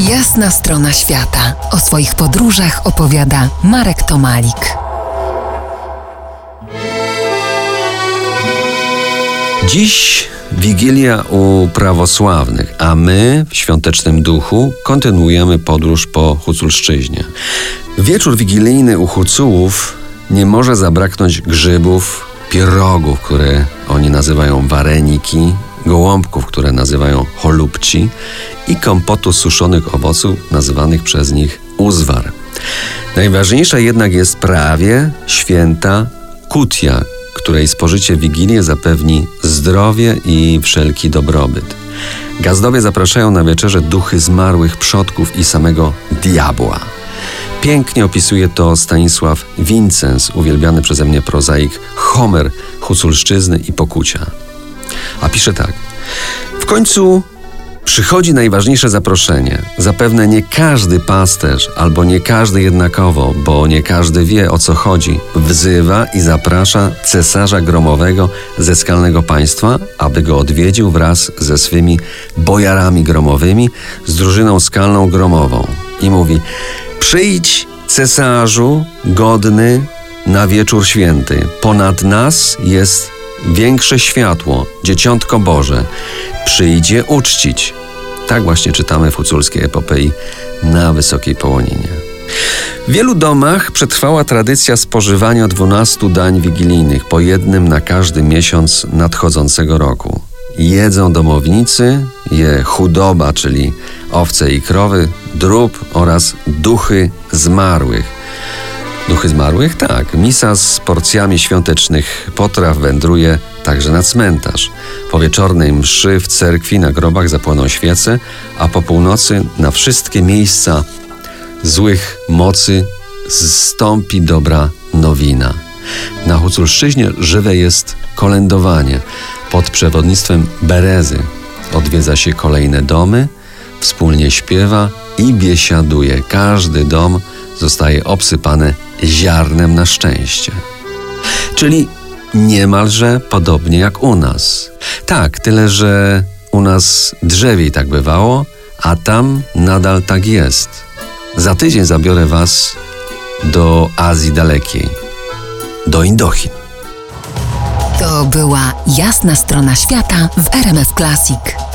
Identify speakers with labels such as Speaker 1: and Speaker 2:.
Speaker 1: Jasna strona świata. O swoich podróżach opowiada Marek Tomalik.
Speaker 2: Dziś Wigilia u prawosławnych, a my w świątecznym duchu kontynuujemy podróż po Huculszczyźnie. Wieczór wigilijny u Hucułów nie może zabraknąć grzybów, pierogów, które oni nazywają wareniki, gołąbków, które nazywają cholubci i kompotu suszonych owoców nazywanych przez nich uzwar. Najważniejsza jednak jest prawie święta kutia, której spożycie Wigilię zapewni zdrowie i wszelki dobrobyt. Gazdowie zapraszają na wieczerze duchy zmarłych przodków i samego diabła. Pięknie opisuje to Stanisław Wincens, uwielbiany przeze mnie prozaik Homer Huculszczyzny i Pokucia. A pisze tak. W końcu przychodzi najważniejsze zaproszenie. Zapewne nie każdy pasterz, albo nie każdy jednakowo, bo nie każdy wie o co chodzi, wzywa i zaprasza cesarza gromowego ze skalnego państwa, aby go odwiedził wraz ze swymi bojarami gromowymi, z drużyną skalną gromową. I mówi: Przyjdź, cesarzu, godny na wieczór święty. Ponad nas jest większe światło, dzieciątko Boże, przyjdzie uczcić. Tak właśnie czytamy w huculskiej epopei na Wysokiej Połoninie. W wielu domach przetrwała tradycja spożywania dwunastu dań wigilijnych, po jednym na każdy miesiąc nadchodzącego roku. Jedzą domownicy, je chudoba, czyli owce i krowy, drób oraz duchy zmarłych. Duchy zmarłych? Tak. Misa z porcjami świątecznych potraw wędruje także na cmentarz. Po wieczornej mszy w cerkwi na grobach zapłoną świece, a po północy na wszystkie miejsca złych mocy zstąpi dobra nowina. Na Huculszczyźnie żywe jest kolędowanie. Pod przewodnictwem Berezy odwiedza się kolejne domy, wspólnie śpiewa i biesiaduje. Każdy dom zostaje obsypany ziarnem na szczęście. Czyli niemalże podobnie jak u nas. Tak, tyle że u nas drzewiej tak bywało, a tam nadal tak jest. Za tydzień zabiorę Was do Azji Dalekiej, do Indochin.
Speaker 1: To była jasna strona świata w RMF Classic.